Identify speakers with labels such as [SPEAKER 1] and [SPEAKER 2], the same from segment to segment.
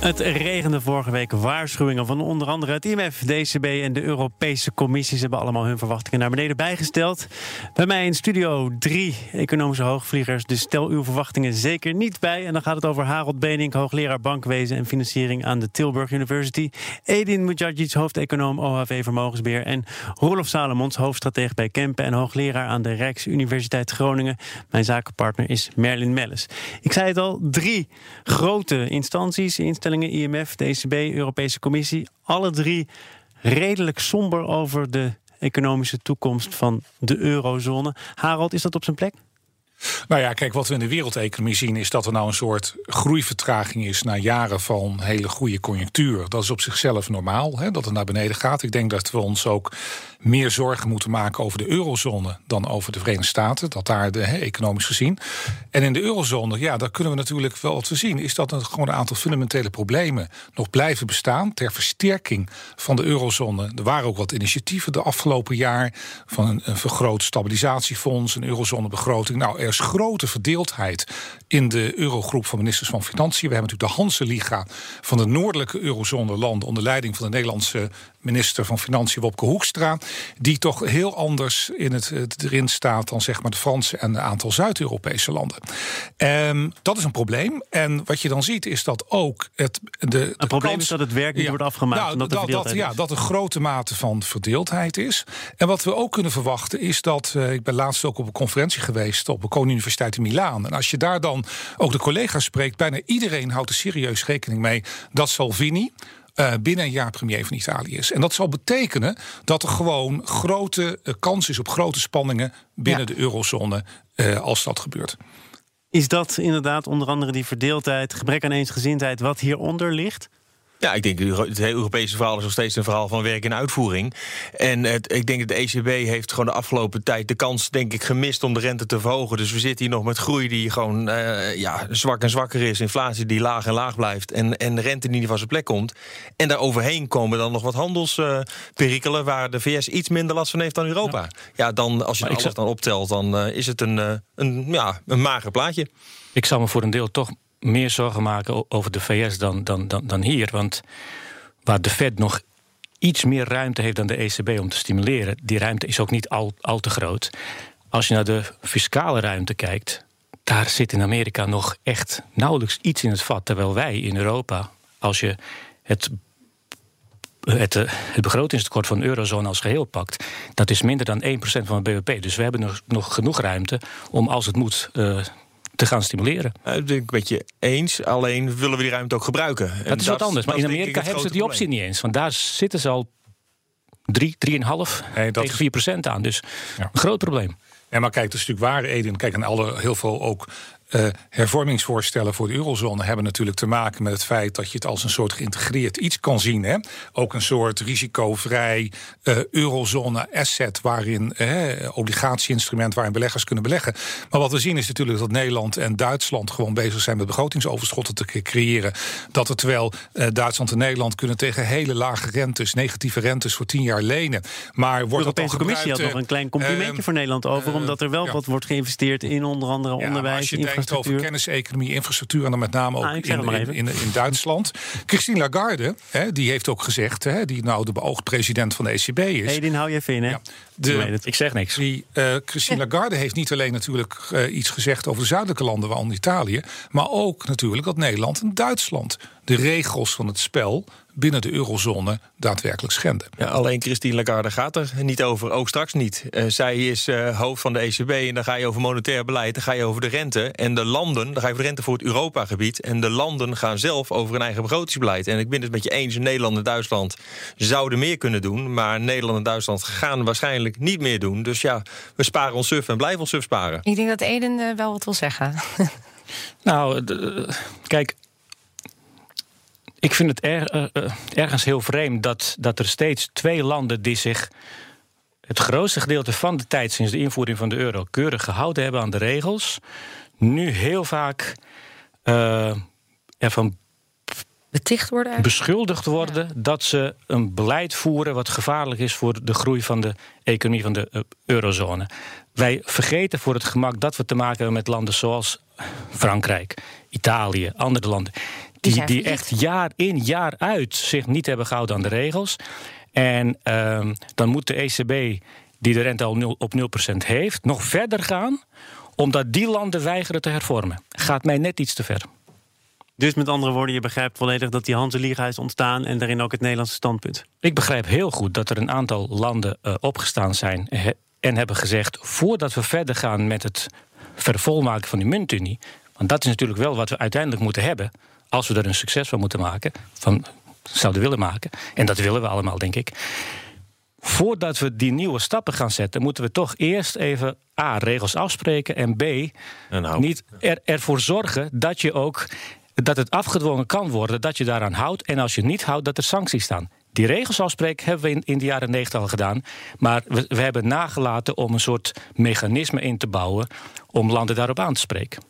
[SPEAKER 1] Het regende vorige week waarschuwingen van onder andere het IMF, DCB en de Europese Commissie. Ze hebben allemaal hun verwachtingen naar beneden bijgesteld. Bij mij in studio drie economische hoogvliegers, dus stel uw verwachtingen zeker niet bij. En dan gaat het over Harold Benink, hoogleraar bankwezen en financiering aan de Tilburg University. Edin Mujadjic, hoofdeconoom OHV Vermogensbeheer. En Roelof Salomons, hoofdstratege bij Kempen en hoogleraar aan de Rijksuniversiteit Groningen. Mijn zakenpartner is Merlin Melles. Ik zei het al, drie grote instanties, IMF, de ECB, Europese Commissie, alle drie redelijk somber over de economische toekomst van de eurozone. Harold, is dat op zijn plek?
[SPEAKER 2] Nou ja, kijk, wat we in de wereldeconomie zien is dat er nou een soort groeivertraging is na jaren van hele goede conjunctuur. Dat is op zichzelf normaal, hè, dat het naar beneden gaat. Ik denk dat we ons ook meer zorgen moeten maken over de eurozone dan over de Verenigde Staten. Dat daar de, economisch gezien. En in de eurozone, ja, daar kunnen we natuurlijk wel wat we zien, is dat er gewoon een aantal fundamentele problemen nog blijven bestaan ter versterking van de eurozone. Er waren ook wat initiatieven de afgelopen jaar van een, een vergroot stabilisatiefonds, een eurozonebegroting. Nou, er is grote verdeeldheid in de eurogroep van ministers van Financiën. We hebben natuurlijk de Hanse-liga van de noordelijke eurozone landen onder leiding van de Nederlandse minister van Financiën Wopke Hoekstra, die toch heel anders in het, erin staat dan zeg maar de Franse en een aantal Zuid-Europese landen. Um, dat is een probleem. En wat je dan ziet is dat ook het de,
[SPEAKER 1] het probleem is dat het werk niet wordt afgemaakt. Nou,
[SPEAKER 2] dat, dat, dat, ja, dat er grote mate van verdeeldheid is. En wat we ook kunnen verwachten is dat uh, ik ben laatst ook op een conferentie geweest op de Koninklijke Universiteit in Milaan. En als je daar dan ook de collega's spreekt, bijna iedereen houdt er serieus rekening mee dat Salvini uh, binnen een jaar premier van Italië is. En dat zal betekenen dat er gewoon grote uh, kans is op grote spanningen binnen de eurozone uh, als dat gebeurt.
[SPEAKER 1] Is dat inderdaad onder andere die verdeeldheid, gebrek aan eensgezindheid, wat hieronder ligt?
[SPEAKER 3] Ja, ik denk het hele Europese verhaal is nog steeds een verhaal van werk en uitvoering. En het, ik denk dat de ECB heeft gewoon de afgelopen tijd de kans, denk ik, gemist om de rente te verhogen. Dus we zitten hier nog met groei die gewoon uh, ja, zwak en zwakker is. Inflatie die laag en laag blijft. En, en de rente die niet van zijn plek komt. En daar overheen komen dan nog wat handelsperikelen uh, waar de VS iets minder last van heeft dan Europa. Ja, ja dan, als je alles dan optelt, dan uh, is het een, een, ja, een mager plaatje.
[SPEAKER 4] Ik zou me voor een deel toch meer zorgen maken over de VS dan, dan, dan, dan hier. Want waar de Fed nog iets meer ruimte heeft dan de ECB om te stimuleren, die ruimte is ook niet al, al te groot. Als je naar de fiscale ruimte kijkt, daar zit in Amerika nog echt nauwelijks iets in het vat. Terwijl wij in Europa, als je het het, het begrotingstekort van de eurozone als geheel pakt, dat is minder dan 1% van het bbp. Dus we hebben nog, nog genoeg ruimte om, als het moet, uh, te gaan stimuleren.
[SPEAKER 3] Dat ben ik met je eens. Alleen willen we die ruimte ook gebruiken.
[SPEAKER 4] Dat is wat anders. Maar in Amerika hebben ze die optie niet eens. Want daar zitten ze al 3, 3,5 nee, tegen 4 procent aan. Dus ja. een groot probleem.
[SPEAKER 2] Ja, maar kijk, dat is natuurlijk waar, Eden. Kijk, en alle, heel veel ook uh, hervormingsvoorstellen voor de eurozone hebben natuurlijk te maken met het feit dat je het als een soort geïntegreerd iets kan zien. Hè? Ook een soort risicovrij uh, eurozone asset waarin uh, obligatieinstrument waarin beleggers kunnen beleggen. Maar wat we zien is natuurlijk dat Nederland en Duitsland gewoon bezig zijn met begrotingsoverschotten te creëren. Dat er terwijl Duitsland en Nederland kunnen tegen hele lage rentes, negatieve rentes voor tien jaar lenen. Maar wordt
[SPEAKER 1] de Europese Commissie had nog een klein complimentje voor Nederland over, omdat er wel ja. wat wordt geïnvesteerd in onder andere ja, onderwijs
[SPEAKER 2] denkt over kenniseconomie, infrastructuur en dan met name ook ah, in, in, in, in, Duitsland. Christine Lagarde, hè, die heeft ook gezegd, hè, die nou de beoogd president van de ECB is.
[SPEAKER 1] Hey, die hou je even in, hè? Ja,
[SPEAKER 4] de, ik zeg niks.
[SPEAKER 2] Die, uh, Christine Lagarde heeft niet alleen natuurlijk uh, iets gezegd over de zuidelijke landen, waaronder Italië, maar ook natuurlijk dat Nederland en Duitsland de regels van het spel binnen de eurozone daadwerkelijk schenden.
[SPEAKER 3] Ja, alleen Christine Lagarde gaat er niet over, ook straks niet. Uh, zij is uh, hoofd van de ECB en dan ga je over monetair beleid, dan ga je over de rente. En de landen, dan ga je over de rente voor het Europa-gebied. En de landen gaan zelf over hun eigen begrotingsbeleid. En ik ben het met je eens, Nederland en Duitsland zouden meer kunnen doen. Maar Nederland en Duitsland gaan waarschijnlijk niet meer doen. Dus ja, we sparen ons suf en blijven ons suf sparen.
[SPEAKER 5] Ik denk dat Eden uh, wel wat wil zeggen.
[SPEAKER 4] nou, kijk, ik vind het er, uh, ergens heel vreemd dat, dat er steeds twee landen die zich het grootste gedeelte van de tijd sinds de invoering van de euro keurig gehouden hebben aan de regels, nu heel vaak eh, ervan
[SPEAKER 5] Beticht worden eigenlijk?
[SPEAKER 4] beschuldigd worden dat ze een beleid voeren wat gevaarlijk is voor de groei van de economie van de eh, eurozone. Wij vergeten voor het gemak dat we te maken hebben met landen zoals Frankrijk, Italië, andere landen. Die, die echt jaar in, jaar uit zich niet hebben gehouden aan de regels. En ehm, dan moet de ECB, die de rente al nul, op 0% heeft, nog verder gaan, omdat die landen weigeren te hervormen. Gaat mij net iets te ver.
[SPEAKER 1] Dus met andere woorden, je begrijpt volledig dat die Hanse-liga is ontstaan... en daarin ook het Nederlandse standpunt.
[SPEAKER 4] Ik begrijp heel goed dat er een aantal landen eh, opgestaan zijn he- en hebben gezegd: voordat we verder gaan met het vervolmaken van die muntunie, want dat is natuurlijk wel wat we uiteindelijk moeten hebben als we er een succes van moeten maken, van zouden willen maken, en dat willen we allemaal, denk ik. Voordat we die nieuwe stappen gaan zetten, moeten we toch eerst even A. regels afspreken en B.
[SPEAKER 3] En nou.
[SPEAKER 4] Niet er, ervoor zorgen dat je ook dat het afgedwongen kan worden, dat je daaraan houdt. En als je niet houdt, dat er sancties staan. Die regels afspreken hebben we in, in de jaren 90 al gedaan. Maar we, we hebben nagelaten om een soort mechanisme in te bouwen om landen daarop aan te spreken.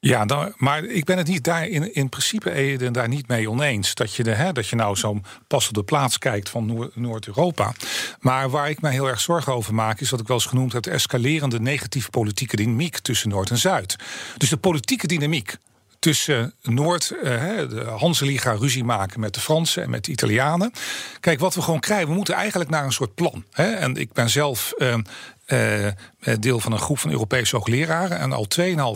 [SPEAKER 2] Ja, maar ik ben het niet daar in, in principe Ede, daar niet mee oneens. Dat je, de, hè, dat je nou zo'n pas op de plaats kijkt van Noor- Noord-Europa. Maar waar ik mij heel erg zorgen over maak, is wat ik wel eens genoemd heb: de escalerende negatieve politieke dynamiek tussen Noord en Zuid. Dus de politieke dynamiek tussen Noord, eh, hè, de Hanseliga ruzie maken met de Fransen en met de Italianen. Kijk, wat we gewoon krijgen, we moeten eigenlijk naar een soort plan. Hè? En ik ben zelf eh, eh, deel van een groep van Europese hoogleraren. En al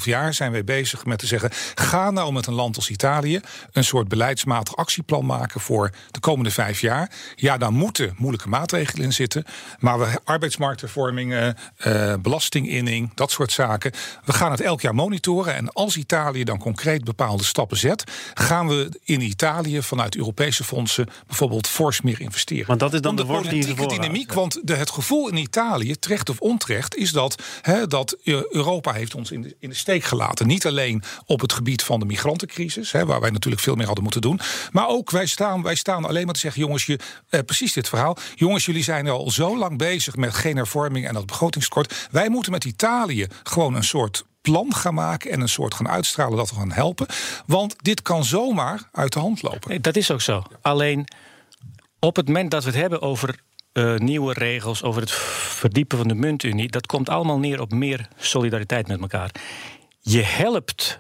[SPEAKER 2] 2,5 jaar zijn wij bezig met te zeggen: ga nou met een land als Italië een soort beleidsmatig actieplan maken voor de komende vijf jaar. Ja, daar moeten moeilijke maatregelen in zitten. Maar we arbeidsmarkthervormingen, eh, belastinginning, dat soort zaken. We gaan het elk jaar monitoren. En als Italië dan concreet bepaalde stappen zet, gaan we in Italië vanuit Europese fondsen bijvoorbeeld fors meer investeren.
[SPEAKER 1] Want dat is dan
[SPEAKER 2] Om
[SPEAKER 1] de
[SPEAKER 2] de
[SPEAKER 1] worst die je
[SPEAKER 2] politieke dynamiek. Want de, het gevoel in Italië, terecht of onterecht, is dat, dat eh, Europa heeft ons in de, steek gelaten. Niet alleen op het gebied van de migrantencrisis, waar wij natuurlijk veel meer hadden moeten doen. Maar ook wij staan, wij staan alleen maar te zeggen: jongens, je, eh, precies dit verhaal. Jongens, jullie zijn al zo lang bezig met geen hervorming en dat begrotingstekort. Wij moeten met Italië gewoon een soort plan gaan maken en een soort gaan uitstralen dat we gaan helpen. Want dit kan zomaar uit de hand lopen.
[SPEAKER 4] Dat is ook zo. Alleen op het moment dat we het hebben over eh, nieuwe regels, over het verdiepen van de muntunie, dat komt allemaal neer op meer solidariteit met elkaar. Je helpt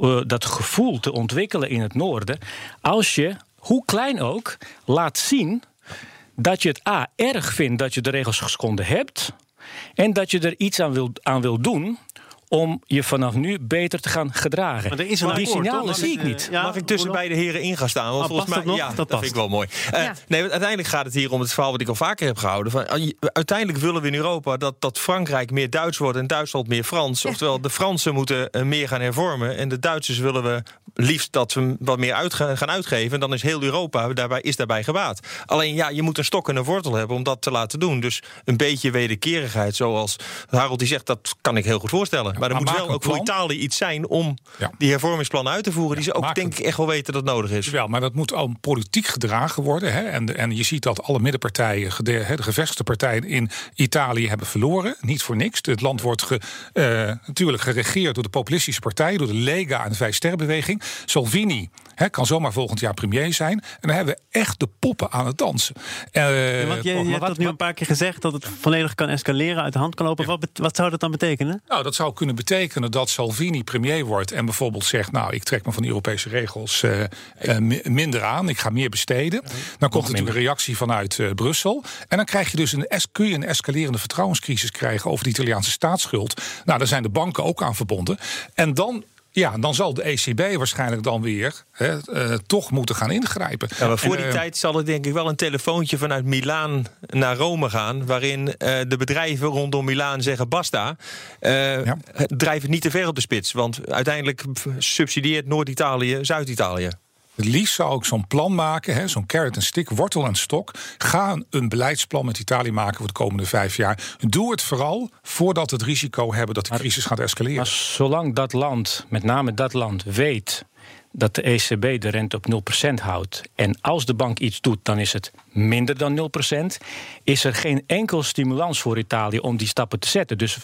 [SPEAKER 4] eh, dat gevoel te ontwikkelen in het noorden als je, hoe klein ook, laat zien dat je het A erg vindt dat je de regels geschonden hebt en dat je er iets aan wil, aan wil doen om je vanaf nu beter te gaan gedragen.
[SPEAKER 1] Maar er is een
[SPEAKER 4] die
[SPEAKER 1] akkoord,
[SPEAKER 4] signalen
[SPEAKER 1] toch?
[SPEAKER 4] zie ik niet.
[SPEAKER 1] eh, ja,
[SPEAKER 3] Mag ik tussen beide heren in gaan staan? Want
[SPEAKER 1] Ah,
[SPEAKER 3] volgens
[SPEAKER 1] past
[SPEAKER 3] mij,
[SPEAKER 1] dat nog?
[SPEAKER 3] ja,
[SPEAKER 1] Dat
[SPEAKER 3] dat,
[SPEAKER 1] past.
[SPEAKER 3] vind ik wel mooi. Eh,
[SPEAKER 5] Ja.
[SPEAKER 3] nee, uiteindelijk gaat het hier om het verhaal wat ik al vaker heb gehouden. Van, je- uiteindelijk willen we in Europa dat, dat Frankrijk meer Duits wordt en Duitsland meer Frans. Oftewel, de Fransen moeten eh, meer gaan hervormen en de Duitsers willen we liefst dat ze wat meer uit gaan uitgeven. En dan is heel Europa daarbij, is daarbij gebaat. Alleen ja, je moet een stok en een wortel hebben om dat te laten doen. Dus een beetje wederkerigheid, zoals Harold die zegt, dat kan ik heel goed voorstellen. Maar er moet wel ook voor. Italië iets zijn om die hervormingsplannen uit te voeren. die ze ook denk ik echt wel weten dat nodig is.
[SPEAKER 2] Wel, maar dat moet al politiek gedragen worden. Hè? En, en je ziet dat alle middenpartijen, hè, de gevestigde partijen in Italië hebben verloren. Niet voor niks. Het land wordt ge- eh, natuurlijk geregeerd door de populistische partijen, door de Lega en de Vijfsterrenbeweging. Salvini hè, kan zomaar volgend jaar premier zijn. En dan hebben we echt de poppen aan het dansen. Eh,
[SPEAKER 1] Ja, want je, je hebt
[SPEAKER 2] wat-
[SPEAKER 1] dat nu een paar keer gezegd dat het volledig kan escaleren, uit de hand kan lopen. Wat, wat zou dat dan betekenen?
[SPEAKER 2] Nou, dat zou kunnen betekenen dat Salvini premier wordt en bijvoorbeeld zegt: Nou, ik trek me van de Europese regels eh, eh, mi- minder aan, ik ga meer besteden. Dan komt er natuurlijk een reactie vanuit eh, Brussel. En dan krijg je dus een, kun je een escalerende vertrouwenscrisis krijgen over de Italiaanse staatsschuld. Nou, daar zijn de banken ook aan verbonden. En dan. Ja, dan zal de ECB waarschijnlijk dan weer hè, eh, toch moeten gaan ingrijpen.
[SPEAKER 3] Ja, maar voor
[SPEAKER 2] En,
[SPEAKER 3] die
[SPEAKER 2] eh,
[SPEAKER 3] tijd zal er denk ik wel een telefoontje vanuit Milaan naar Rome gaan. Waarin eh, de bedrijven rondom Milaan zeggen: basta.
[SPEAKER 2] Ja.
[SPEAKER 3] Drijf het niet te ver op de spits. Want uiteindelijk subsidieert Noord-Italië Zuid-Italië.
[SPEAKER 2] Het liefst zou ik zo'n plan maken, zo'n carrot en stick, wortel en stok. Ga een beleidsplan met Italië maken voor de komende vijf jaar. Doe het vooral voordat we het risico hebben dat de crisis gaat escaleren.
[SPEAKER 4] Maar zolang dat land, met name dat land, weet dat de ECB de rente op 0% houdt. En als de bank iets doet, dan is het minder dan 0%. Is er geen enkel stimulans voor Italië om die stappen te zetten. Dus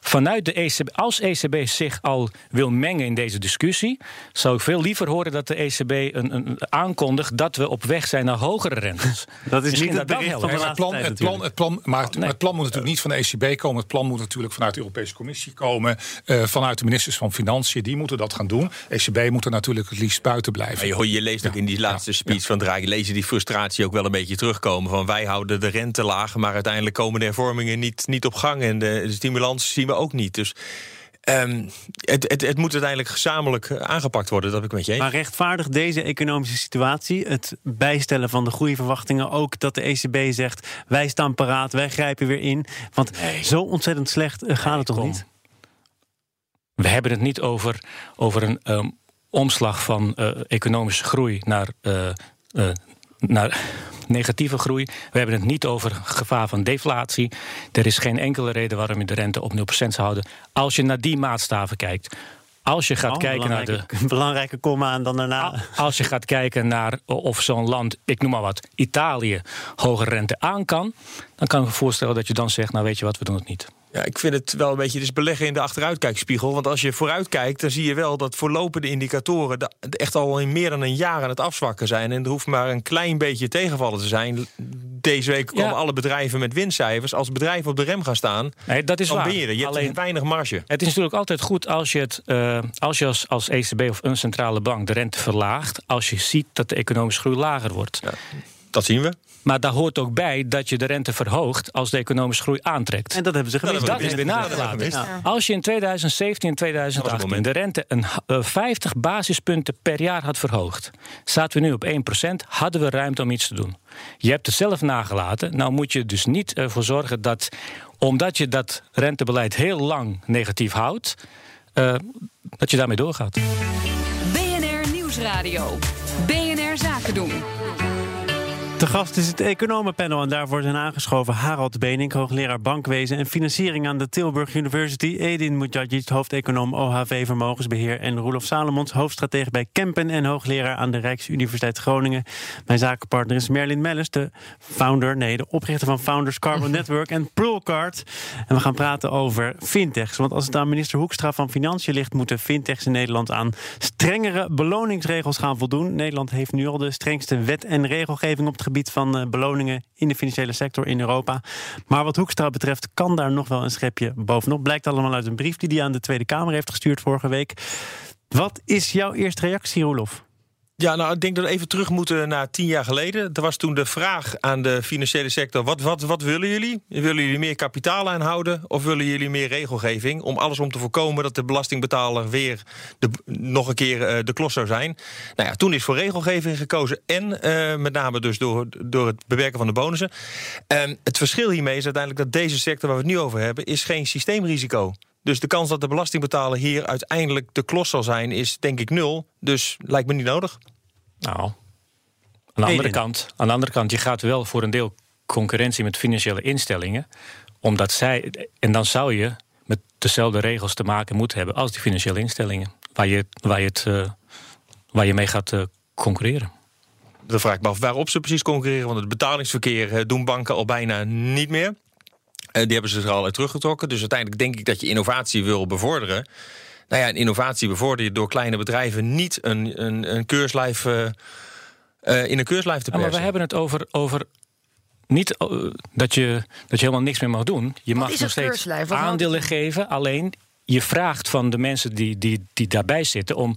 [SPEAKER 4] vanuit de ECB, als ECB zich al wil mengen in deze discussie, zou ik veel liever horen dat de ECB een, een aankondigt dat we op weg zijn naar hogere rentes.
[SPEAKER 1] Dat is
[SPEAKER 4] Misschien
[SPEAKER 1] niet het
[SPEAKER 4] dat
[SPEAKER 1] bericht van de
[SPEAKER 2] het plan, het plan, het plan, maar het,
[SPEAKER 4] Nee.
[SPEAKER 2] het plan moet natuurlijk niet van de ECB komen. Het plan moet natuurlijk vanuit de Europese Commissie komen. eh, vanuit de ministers van Financiën. Die moeten dat gaan doen. ECB moet er natuurlijk het liefst buiten blijven.
[SPEAKER 3] Je, hoort- je leest ook in die laatste speech van Draghi... lees je die frustratie ook wel een beetje terugkomen. Van wij houden de rente laag... maar uiteindelijk komen de hervormingen niet, niet op gang... en de, de stimulans zien ook niet. Dus ehm, het, het, het moet uiteindelijk gezamenlijk eh, aangepakt worden. Dat heb ik met je eens.
[SPEAKER 1] Maar rechtvaardigt deze economische situatie het bijstellen van de groeiverwachtingen ook dat de ECB zegt: wij staan paraat, wij grijpen weer in? Want zo ontzettend slecht eh, gaat het toch
[SPEAKER 4] Kom.
[SPEAKER 1] niet?
[SPEAKER 4] We hebben het niet over, over een ehm, omslag van eh, economische groei naar, naar negatieve groei. We hebben het niet over gevaar van deflatie. Er is geen enkele reden waarom je de rente op 0% zou houden. Als je naar die maatstaven kijkt. Als je gaat
[SPEAKER 1] Oh,
[SPEAKER 4] kijken naar de.
[SPEAKER 1] belangrijke, belangrijke komma en dan daarna.
[SPEAKER 4] Al- Als je gaat kijken naar of zo'n land, ik noem maar wat, Italië, hoge rente aan kan, dan kan ik me voorstellen dat je dan zegt, nou weet je wat, we doen het niet.
[SPEAKER 3] Ja, ik vind het wel een beetje dus beleggen in de achteruitkijkspiegel. Want als je vooruit kijkt, dan zie je wel dat voorlopende indicatoren... echt al in meer dan een jaar aan het afzwakken zijn. En er hoeft maar een klein beetje tegenvallen te zijn. Deze week komen
[SPEAKER 4] Ja.
[SPEAKER 3] alle bedrijven met winstcijfers. Als bedrijven op de rem gaan staan,
[SPEAKER 4] Nee, dat is
[SPEAKER 3] dan
[SPEAKER 4] waar.
[SPEAKER 3] je hebt
[SPEAKER 4] Alleen,
[SPEAKER 3] weinig marge.
[SPEAKER 4] het is natuurlijk altijd goed als je, het, eh, als, je als, als ECB of een centrale bank de rente verlaagt... als je ziet dat de economische groei lager wordt.
[SPEAKER 3] Dat zien we.
[SPEAKER 4] Maar daar hoort ook bij dat je de rente verhoogt als de economische groei aantrekt.
[SPEAKER 1] En dat hebben ze gemist.
[SPEAKER 4] dat is weer nagelaten.
[SPEAKER 1] Ja.
[SPEAKER 4] Als je in 2017 en
[SPEAKER 3] Dat was
[SPEAKER 4] 2018
[SPEAKER 3] het moment.
[SPEAKER 4] de rente een, eh, 50 basispunten per jaar had verhoogd, zaten we nu op 1%, hadden we ruimte om iets te doen. Je hebt het zelf nagelaten. Nou moet je dus niet ervoor zorgen dat, omdat je dat rentebeleid heel lang negatief houdt, eh, dat je daarmee doorgaat.
[SPEAKER 6] BNR Nieuwsradio. BNR Zaken doen.
[SPEAKER 1] De gast is het economenpanel en daarvoor zijn aangeschoven Harald Benink, hoogleraar bankwezen en financiering aan de Tilburg University, Edin Mujadjic, hoofdeconoom OHV Vermogensbeheer en Roelof Salomons, hoofdstratege bij Kempen en hoogleraar aan de Rijksuniversiteit Groningen. Mijn zakenpartner is Merlin Melles, de founder, nee, de oprichter van Founders Carbon Network en Pearlcard. En we gaan praten over fintechs, want als het aan minister Hoekstra van Financiën ligt, moeten fintechs in Nederland aan strengere beloningsregels gaan voldoen. Nederland heeft nu al de strengste wet en regelgeving op het gebied van eh, beloningen in de financiële sector in Europa. Maar wat Hoekstra betreft kan daar nog wel een schepje bovenop. Blijkt allemaal uit een brief die hij aan de Tweede Kamer heeft gestuurd vorige week. Wat is jouw eerste reactie, Roelof?
[SPEAKER 3] Ja, nou, ik denk dat we even terug moeten naar tien jaar geleden. Er was toen de vraag aan de financiële sector: wat, wat, wat willen jullie? Willen jullie meer kapitaal aanhouden of willen jullie meer regelgeving? Om alles om te voorkomen dat de belastingbetaler weer de, nog een keer eh, de klos zou zijn. Nou ja, toen is voor regelgeving gekozen en eh, met name dus door, door het bewerken van de bonussen. Ehm, het verschil hiermee is uiteindelijk dat deze sector waar we het nu over hebben, is geen systeemrisico. Dus de kans dat de belastingbetaler hier uiteindelijk de klos zal zijn, is denk ik nul. Dus lijkt me niet nodig.
[SPEAKER 4] Nou, aan de, andere kant, aan de andere kant, je gaat wel voor een deel concurrentie met financiële instellingen. Omdat zij, en dan zou je met dezelfde regels te maken moeten hebben als die financiële instellingen. Waar je, waar je, het, eh, waar je mee gaat eh, concurreren.
[SPEAKER 3] Dan vraag ik me af waarop ze precies concurreren. Want het betalingsverkeer eh, doen banken al bijna niet meer. Eh, die hebben ze er al uit teruggetrokken. Dus uiteindelijk denk ik dat je innovatie wil bevorderen. Nou ja, een innovatie bevorder je door kleine bedrijven niet een, een, een keurslijf, eh, eh, in een keurslijf te
[SPEAKER 4] Ja, maar
[SPEAKER 3] persen.
[SPEAKER 4] we hebben het over, over niet dat, je, dat je helemaal niks meer mag doen. Je mag nog steeds aandelen geven. Alleen je vraagt van de mensen die, die, die daarbij zitten om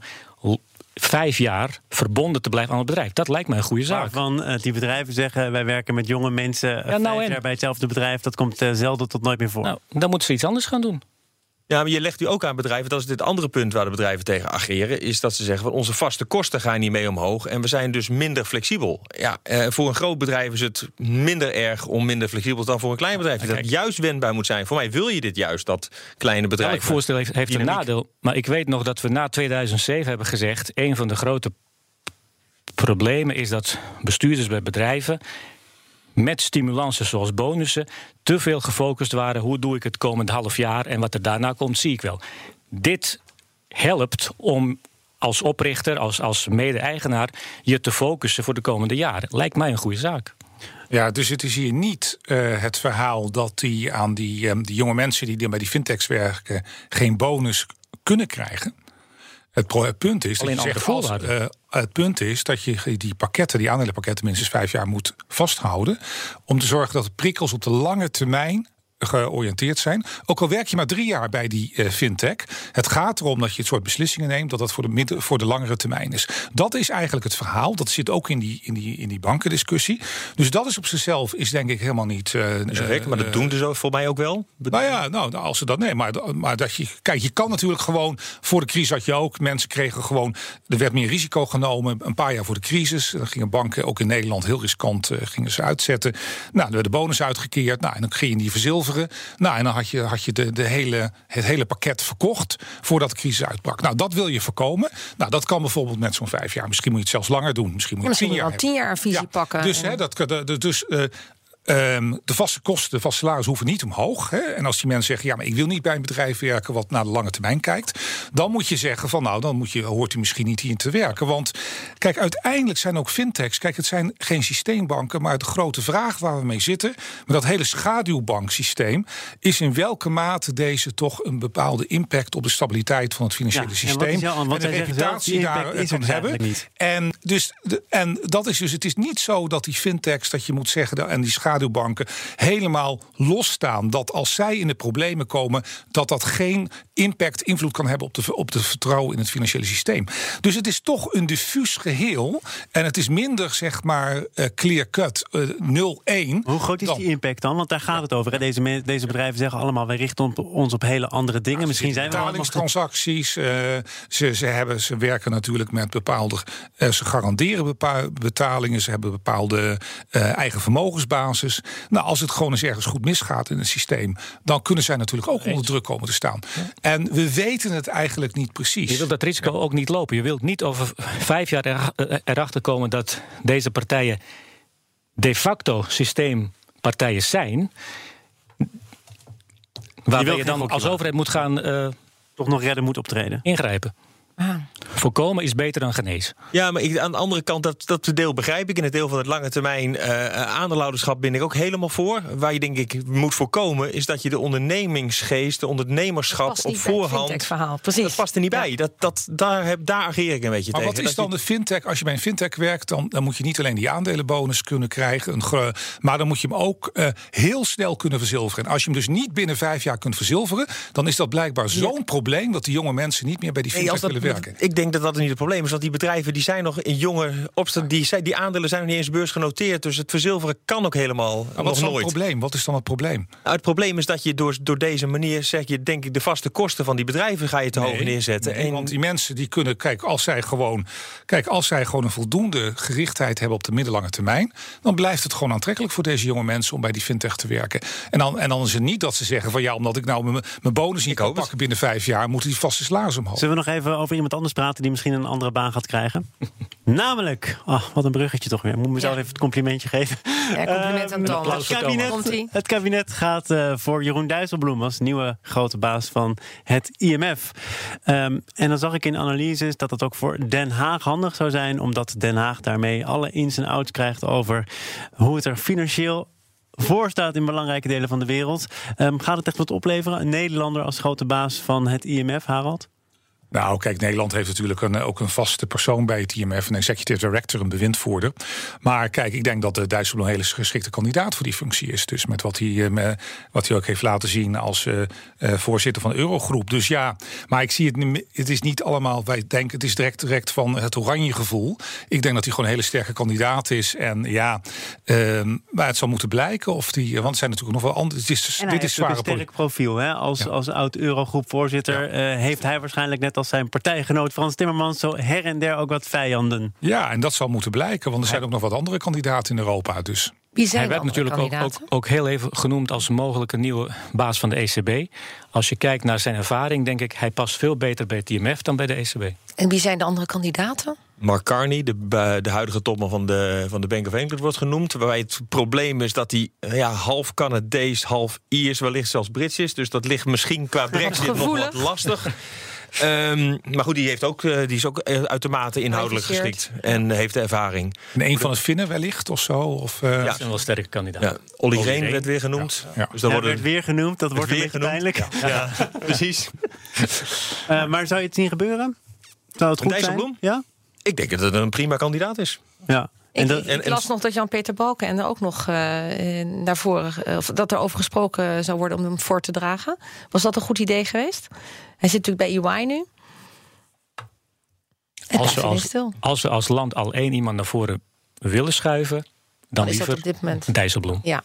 [SPEAKER 4] vijf jaar verbonden te blijven aan het bedrijf. Dat lijkt mij een goede zaak.
[SPEAKER 1] Waarvan eh, die bedrijven zeggen: wij werken met jonge mensen
[SPEAKER 4] Ja, nou
[SPEAKER 1] vijf
[SPEAKER 4] en?
[SPEAKER 1] jaar bij hetzelfde bedrijf. Dat komt eh, zelden tot nooit meer voor.
[SPEAKER 4] Nou, dan moeten ze iets anders gaan doen.
[SPEAKER 3] Ja, maar je legt u ook aan bedrijven, dat is dit andere punt waar de bedrijven tegen ageren, is dat ze zeggen van onze vaste kosten gaan niet mee omhoog en we zijn dus minder flexibel. Ja, eh, voor een groot bedrijf is het minder erg om minder flexibel dan voor een klein bedrijf. Dat juist wendbaar moet zijn. Voor mij wil je dit juist, dat kleine bedrijven.
[SPEAKER 4] Elk voorstel heeft, heeft een nadeel. Maar ik weet nog dat we na 2007 hebben gezegd... een van de grote problemen is dat bestuurders bij bedrijven... met stimulansen zoals bonussen... te veel gefocust waren... hoe doe ik het komend half jaar... en wat er daarna komt, zie ik wel. Dit helpt om als oprichter, als, als mede-eigenaar... je te focussen voor de komende jaren. Lijkt mij een goede zaak.
[SPEAKER 2] Ja, dus het is hier niet uh, het verhaal dat die aan die, um, die jonge mensen die bij die fintechs werken geen bonus kunnen krijgen. Het, punt is
[SPEAKER 4] Alleen
[SPEAKER 2] dat je zegt, als, uh, het punt is dat je die pakketten, die aandelenpakketten, minstens vijf jaar moet vasthouden. Om te zorgen dat de prikkels op de lange termijn georiënteerd zijn. Ook al werk je maar drie jaar bij die uh, fintech. Het gaat erom dat je het soort beslissingen neemt. dat dat voor de, midden, voor de langere termijn is. Dat is eigenlijk het verhaal. Dat zit ook in die, in die, in die bankendiscussie. Dus dat is op zichzelf is denk ik helemaal niet. Uh,
[SPEAKER 3] maar dat doen ze zo voor mij ook wel.
[SPEAKER 2] Nou ja, nou, als ze dat nee. Maar, maar dat je. Kijk, je kan natuurlijk gewoon. Voor de crisis had je ook. Mensen kregen gewoon. Er werd meer risico genomen. Een paar jaar voor de crisis. Dan gingen banken ook in Nederland heel riskant gingen ze uitzetten. Nou, er werd de bonus uitgekeerd. Nou, en dan ging je die verzilveren. Nou, en dan had je, had je de, de hele, het hele pakket verkocht voordat de crisis uitbrak. Nou, dat wil je voorkomen. Nou, dat kan bijvoorbeeld met zo'n vijf jaar. Misschien moet je het zelfs langer doen. Misschien moet je
[SPEAKER 5] misschien
[SPEAKER 2] tien jaar.
[SPEAKER 5] tien jaar visie pakken.
[SPEAKER 2] Dus, hè, dat, dus uh, Um, de vaste kosten, de vaste salaris hoeven niet omhoog. Hè? En als die mensen zeggen, ja, maar ik wil niet bij een bedrijf werken wat naar de lange termijn kijkt, dan moet je zeggen van nou, dan moet je, hoort u misschien niet hier te werken. Want kijk, uiteindelijk zijn ook fintechs, kijk, het zijn geen systeembanken, maar de grote vraag waar we mee zitten, met dat hele schaduwbanksysteem, is in welke mate deze toch een bepaalde impact op de stabiliteit van het financiële ja, systeem
[SPEAKER 1] en, wat
[SPEAKER 2] en de reputatie daar kan hebben.
[SPEAKER 1] Niet.
[SPEAKER 2] En, dus, de, en dat is dus, het is niet zo dat die fintechs, dat je moet zeggen, en die schaduwbanken schaduwbanken helemaal losstaan. Dat als zij in de problemen komen, dat dat geen impact, invloed kan hebben op de, op de vertrouwen in het financiële systeem. Dus het is toch een diffuus geheel. En het is minder, zeg maar, uh, clear cut uh, eh, 0-1.
[SPEAKER 1] Hoe groot is die impact dan? Want daar gaat het over. Deze, deze bedrijven zeggen allemaal: wij richten ons op hele andere dingen. Misschien zijn we
[SPEAKER 2] betalingstransacties. Uh, ze, ze, hebben, ze werken natuurlijk met bepaalde. ze garanderen betalingen. Ze hebben bepaalde eigen vermogensbasis. Nou, als het gewoon eens ergens goed misgaat in het systeem, dan kunnen zij natuurlijk ook onder druk komen te staan. En we weten het eigenlijk niet precies.
[SPEAKER 4] Je wilt dat risico ook niet lopen. Je wilt niet over vijf jaar eh, erachter komen dat deze partijen de facto systeempartijen zijn. Waarbij je dan als overheid moet gaan. Uh,
[SPEAKER 1] toch nog redden moet optreden.
[SPEAKER 4] Ingrijpen. Ah. Voorkomen is beter dan genezen.
[SPEAKER 3] Ja, maar ik, aan de andere kant, dat, dat deel begrijp ik. In het deel van het lange termijn uh, aandeelhouderschap ben ik ook helemaal voor. Waar je denk ik moet voorkomen, is dat je de ondernemingsgeest, de ondernemerschap op voorhand.
[SPEAKER 5] Verhaal. Precies.
[SPEAKER 3] Dat past er niet bij. Dat, dat, daar, heb, daar ageer ik een beetje
[SPEAKER 2] maar
[SPEAKER 3] tegen.
[SPEAKER 2] Wat is dan de fintech? Als je bij een fintech werkt, dan, dan moet je niet alleen die aandelenbonus kunnen krijgen, een maar dan moet je hem ook uh, heel snel kunnen verzilveren. En als je hem dus niet binnen vijf jaar kunt verzilveren, dan is dat blijkbaar zo'n probleem dat die jonge mensen niet meer bij die fintech willen werken.
[SPEAKER 3] Ik denk dat dat niet het probleem is. Want die bedrijven die zijn nog in jonge opstand. Die, die aandelen zijn nog niet eens beursgenoteerd. Dus het verzilveren kan ook helemaal
[SPEAKER 2] maar
[SPEAKER 3] wat
[SPEAKER 2] is
[SPEAKER 3] nooit.
[SPEAKER 2] Het probleem? Wat is dan het probleem?
[SPEAKER 3] Nou, het probleem is dat je door, door deze manier zeg je, denk ik, de vaste kosten van die bedrijven ga je te hoog neerzetten.
[SPEAKER 2] en... Want die mensen die kunnen, kijk, als zij gewoon, kijk, als zij gewoon een voldoende gerichtheid hebben op de middellange termijn, dan blijft het gewoon aantrekkelijk voor deze jonge mensen om bij die fintech te werken. En dan, en dan is het niet dat ze zeggen van ja, omdat ik nou mijn, mijn bonus niet kan pakken binnen vijf jaar, moeten die vaste salaris omhoog.
[SPEAKER 1] Zullen we nog even over iemand anders praten die misschien een andere baan gaat krijgen? Namelijk, oh, wat een bruggetje toch weer. Ik moet mezelf even het complimentje geven.
[SPEAKER 5] Ja, compliment aan
[SPEAKER 1] Thomas. Het kabinet, het kabinet gaat uh, voor Jeroen Dijsselbloem als nieuwe grote baas van het IMF. Um, en dan zag ik in analyses dat het ook voor Den Haag handig zou zijn, omdat Den Haag daarmee alle ins en outs krijgt over hoe het er financieel voor staat in belangrijke delen van de wereld. Um, gaat het echt wat opleveren? Een Nederlander als grote baas van het IMF, Harald?
[SPEAKER 2] Nou, kijk, Nederland heeft natuurlijk een, ook een vaste persoon bij het IMF, een executive director, een bewindvoerder. Maar kijk, ik denk dat de Dijsselbloem een hele geschikte kandidaat voor die functie is. Dus met wat hij, eh, wat hij ook heeft laten zien als uh, voorzitter van de Eurogroep. Dus ja, maar ik zie het, het is niet allemaal, wij denken, het is direct, direct van het oranje gevoel. Ik denk dat hij gewoon een hele sterke kandidaat is. En ja, uh, maar het zal moeten blijken of die, want het zijn natuurlijk nog wel andere. Het is, dit is
[SPEAKER 1] een sterk profiel, hè? Als, als oud Eurogroep voorzitter ja. heeft hij waarschijnlijk net als zijn partijgenoot Frans Timmermans zo her en der ook wat vijanden.
[SPEAKER 2] Ja, en dat zal moeten blijken, want er zijn ook nog wat andere kandidaten in Europa. Dus.
[SPEAKER 5] Wie zijn
[SPEAKER 4] Hij werd natuurlijk ook, ook, ook, heel even genoemd als mogelijke nieuwe baas van de ECB. Als je kijkt naar zijn ervaring, denk ik, hij past veel beter bij het IMF dan bij de ECB.
[SPEAKER 5] En wie zijn de andere kandidaten?
[SPEAKER 3] Mark Carney, de, de huidige topman van de, van de Bank of England, wordt genoemd. Waarbij het probleem is dat hij ja, half Canadees, half Iers, wellicht zelfs Brits is. Dus dat ligt misschien qua Brexit nog wat lastig. Ehm, maar goed, die, heeft ook, eh, die is ook eh, uitermate inhoudelijk geschikt. En heeft de ervaring.
[SPEAKER 2] En een van het Finnen wellicht of zo? Of, eh,
[SPEAKER 4] Dat is een wel sterke kandidaat.
[SPEAKER 3] Ja, Olly Reen werd weer genoemd.
[SPEAKER 2] Ja.
[SPEAKER 3] Dus dan
[SPEAKER 1] Ja,
[SPEAKER 3] wordt
[SPEAKER 1] werd weer genoemd, dat wordt
[SPEAKER 3] weer genoemd. Ja, precies.
[SPEAKER 1] Eh, maar zou je het zien gebeuren? Zou het goed zijn? Ja?
[SPEAKER 3] Ik denk dat het een prima kandidaat is.
[SPEAKER 1] Ja. En
[SPEAKER 5] Ik,
[SPEAKER 1] dat,
[SPEAKER 5] ik
[SPEAKER 3] en- en-
[SPEAKER 5] las nog dat Jan-Peter Balken en er ook nog eh, eh, naar voren, eh, of dat er over gesproken zou worden om hem voor te dragen. Was dat een goed idee geweest? Hij zit natuurlijk bij EY nu.
[SPEAKER 4] Als we als, als we als land al één iemand naar voren willen schuiven, dan
[SPEAKER 5] is dat
[SPEAKER 4] liever
[SPEAKER 5] op dit moment?
[SPEAKER 4] Dijsselbloem.
[SPEAKER 5] Ja.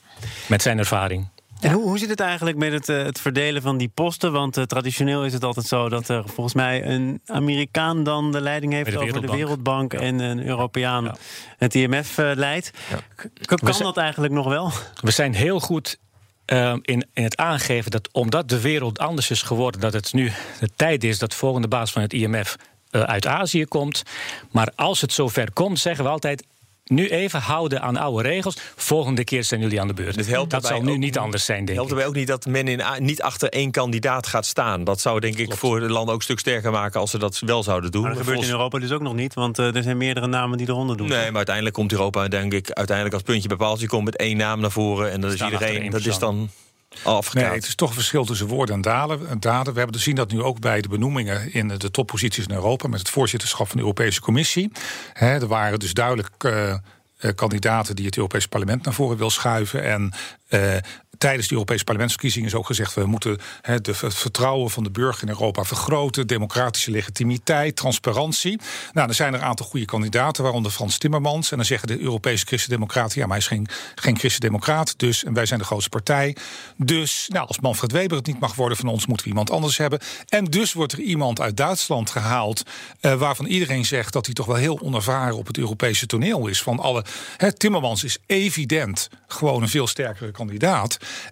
[SPEAKER 4] Met zijn ervaring.
[SPEAKER 1] En hoe, hoe zit het eigenlijk met het, eh, het verdelen van die posten? Want eh, traditioneel is het altijd zo dat er volgens mij een Amerikaan dan de leiding heeft
[SPEAKER 4] de
[SPEAKER 1] over de
[SPEAKER 4] Wereldbank.
[SPEAKER 1] En een Europeaan
[SPEAKER 4] Ja.
[SPEAKER 1] het IMF eh, leidt. Kan
[SPEAKER 4] zijn-
[SPEAKER 1] dat eigenlijk nog wel?
[SPEAKER 4] We zijn heel goed eh, in, in het aangeven dat omdat de wereld anders is geworden, dat het nu de tijd is dat de volgende baas van het IMF eh, uit Azië komt. Maar als het zover komt, zeggen we altijd. Nu even houden aan oude regels. Volgende keer zijn jullie aan de beurt.
[SPEAKER 3] Helpt
[SPEAKER 4] dat zal nu niet anders zijn, denk
[SPEAKER 3] helpt
[SPEAKER 4] ik.
[SPEAKER 3] erbij ook niet dat men in, niet achter één kandidaat gaat staan. Dat zou denk ik voor de landen ook een stuk sterker maken als ze dat wel zouden doen.
[SPEAKER 1] Maar dat gebeurt in Europa dus ook nog niet, want eh, er zijn meerdere namen die eronder doen.
[SPEAKER 3] Nee, maar uiteindelijk komt Europa, denk ik, uiteindelijk als puntje bij paaltje komt met één naam naar voren. En dat is iedereen, dat is dan
[SPEAKER 2] Nee, het is toch een verschil tussen woorden en daden. We hebben gezien dat nu ook bij de benoemingen in de topposities in Europa... met het voorzitterschap van de Europese Commissie. Er waren dus duidelijk eh, eh, kandidaten die het Europese parlement naar voren wil schuiven. En eh, tijdens de Europese parlementsverkiezingen is ook gezegd... we moeten het vertrouwen van de burger in Europa vergroten... democratische legitimiteit, transparantie. Nou, er zijn er een aantal goede kandidaten, waaronder Frans Timmermans. En dan zeggen de Europese christendemocraten... ja, maar hij is geen, geen christendemocraat, dus en wij zijn de grootste partij. Dus nou, als Manfred Weber het niet mag worden van ons... moeten we iemand anders hebben. En dus wordt er iemand uit Duitsland gehaald... eh, waarvan iedereen zegt dat hij toch wel heel onervaren... op het Europese toneel is. Van alle, Timmermans is evident gewoon een veel sterkere.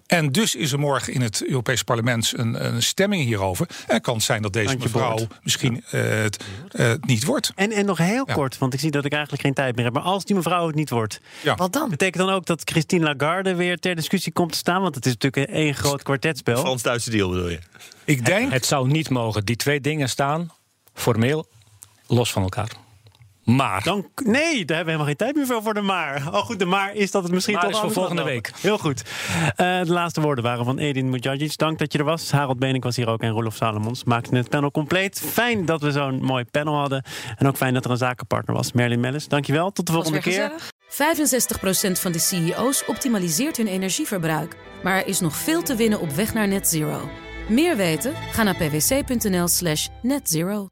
[SPEAKER 2] En dus is er morgen in het Europees Parlement een, een stemming hierover. En kan het zijn dat deze
[SPEAKER 1] Handje
[SPEAKER 2] mevrouw
[SPEAKER 1] boord.
[SPEAKER 2] misschien eh, het eh, niet wordt.
[SPEAKER 1] En, en nog heel
[SPEAKER 2] Ja.
[SPEAKER 1] kort, want ik zie dat ik eigenlijk geen tijd meer heb. Maar als die mevrouw het niet wordt,
[SPEAKER 2] Ja.
[SPEAKER 5] Wat dan?
[SPEAKER 1] betekent dan ook dat Christine Lagarde weer ter discussie komt te staan? Want het is natuurlijk één groot kwartetspel.
[SPEAKER 3] Frans-Duitse deal bedoel je?
[SPEAKER 2] Ik denk,
[SPEAKER 4] Het zou niet mogen. Die twee dingen staan formeel los van elkaar. Maar
[SPEAKER 1] Dan, nee, daar hebben we helemaal geen tijd meer voor, voor de maar. Oh goed, de maar is dat het misschien
[SPEAKER 4] Maar
[SPEAKER 1] toch
[SPEAKER 4] is voor volgende week.
[SPEAKER 1] Heel goed. Eh, de laatste woorden waren van Edin Mujadjic. Dank dat je er was. Harald Benink was hier ook en Roelof Salomons maakten het panel compleet. Fijn dat we zo'n mooi panel hadden. En ook fijn dat er een zakenpartner was. Merlin Mellis, dankjewel. Tot de volgende keer.
[SPEAKER 5] gezellig.
[SPEAKER 7] 65% van de CEO's optimaliseert hun energieverbruik. Maar er is nog veel te winnen op weg naar net zero. Meer weten? Ga naar pwc.nl slash netzero.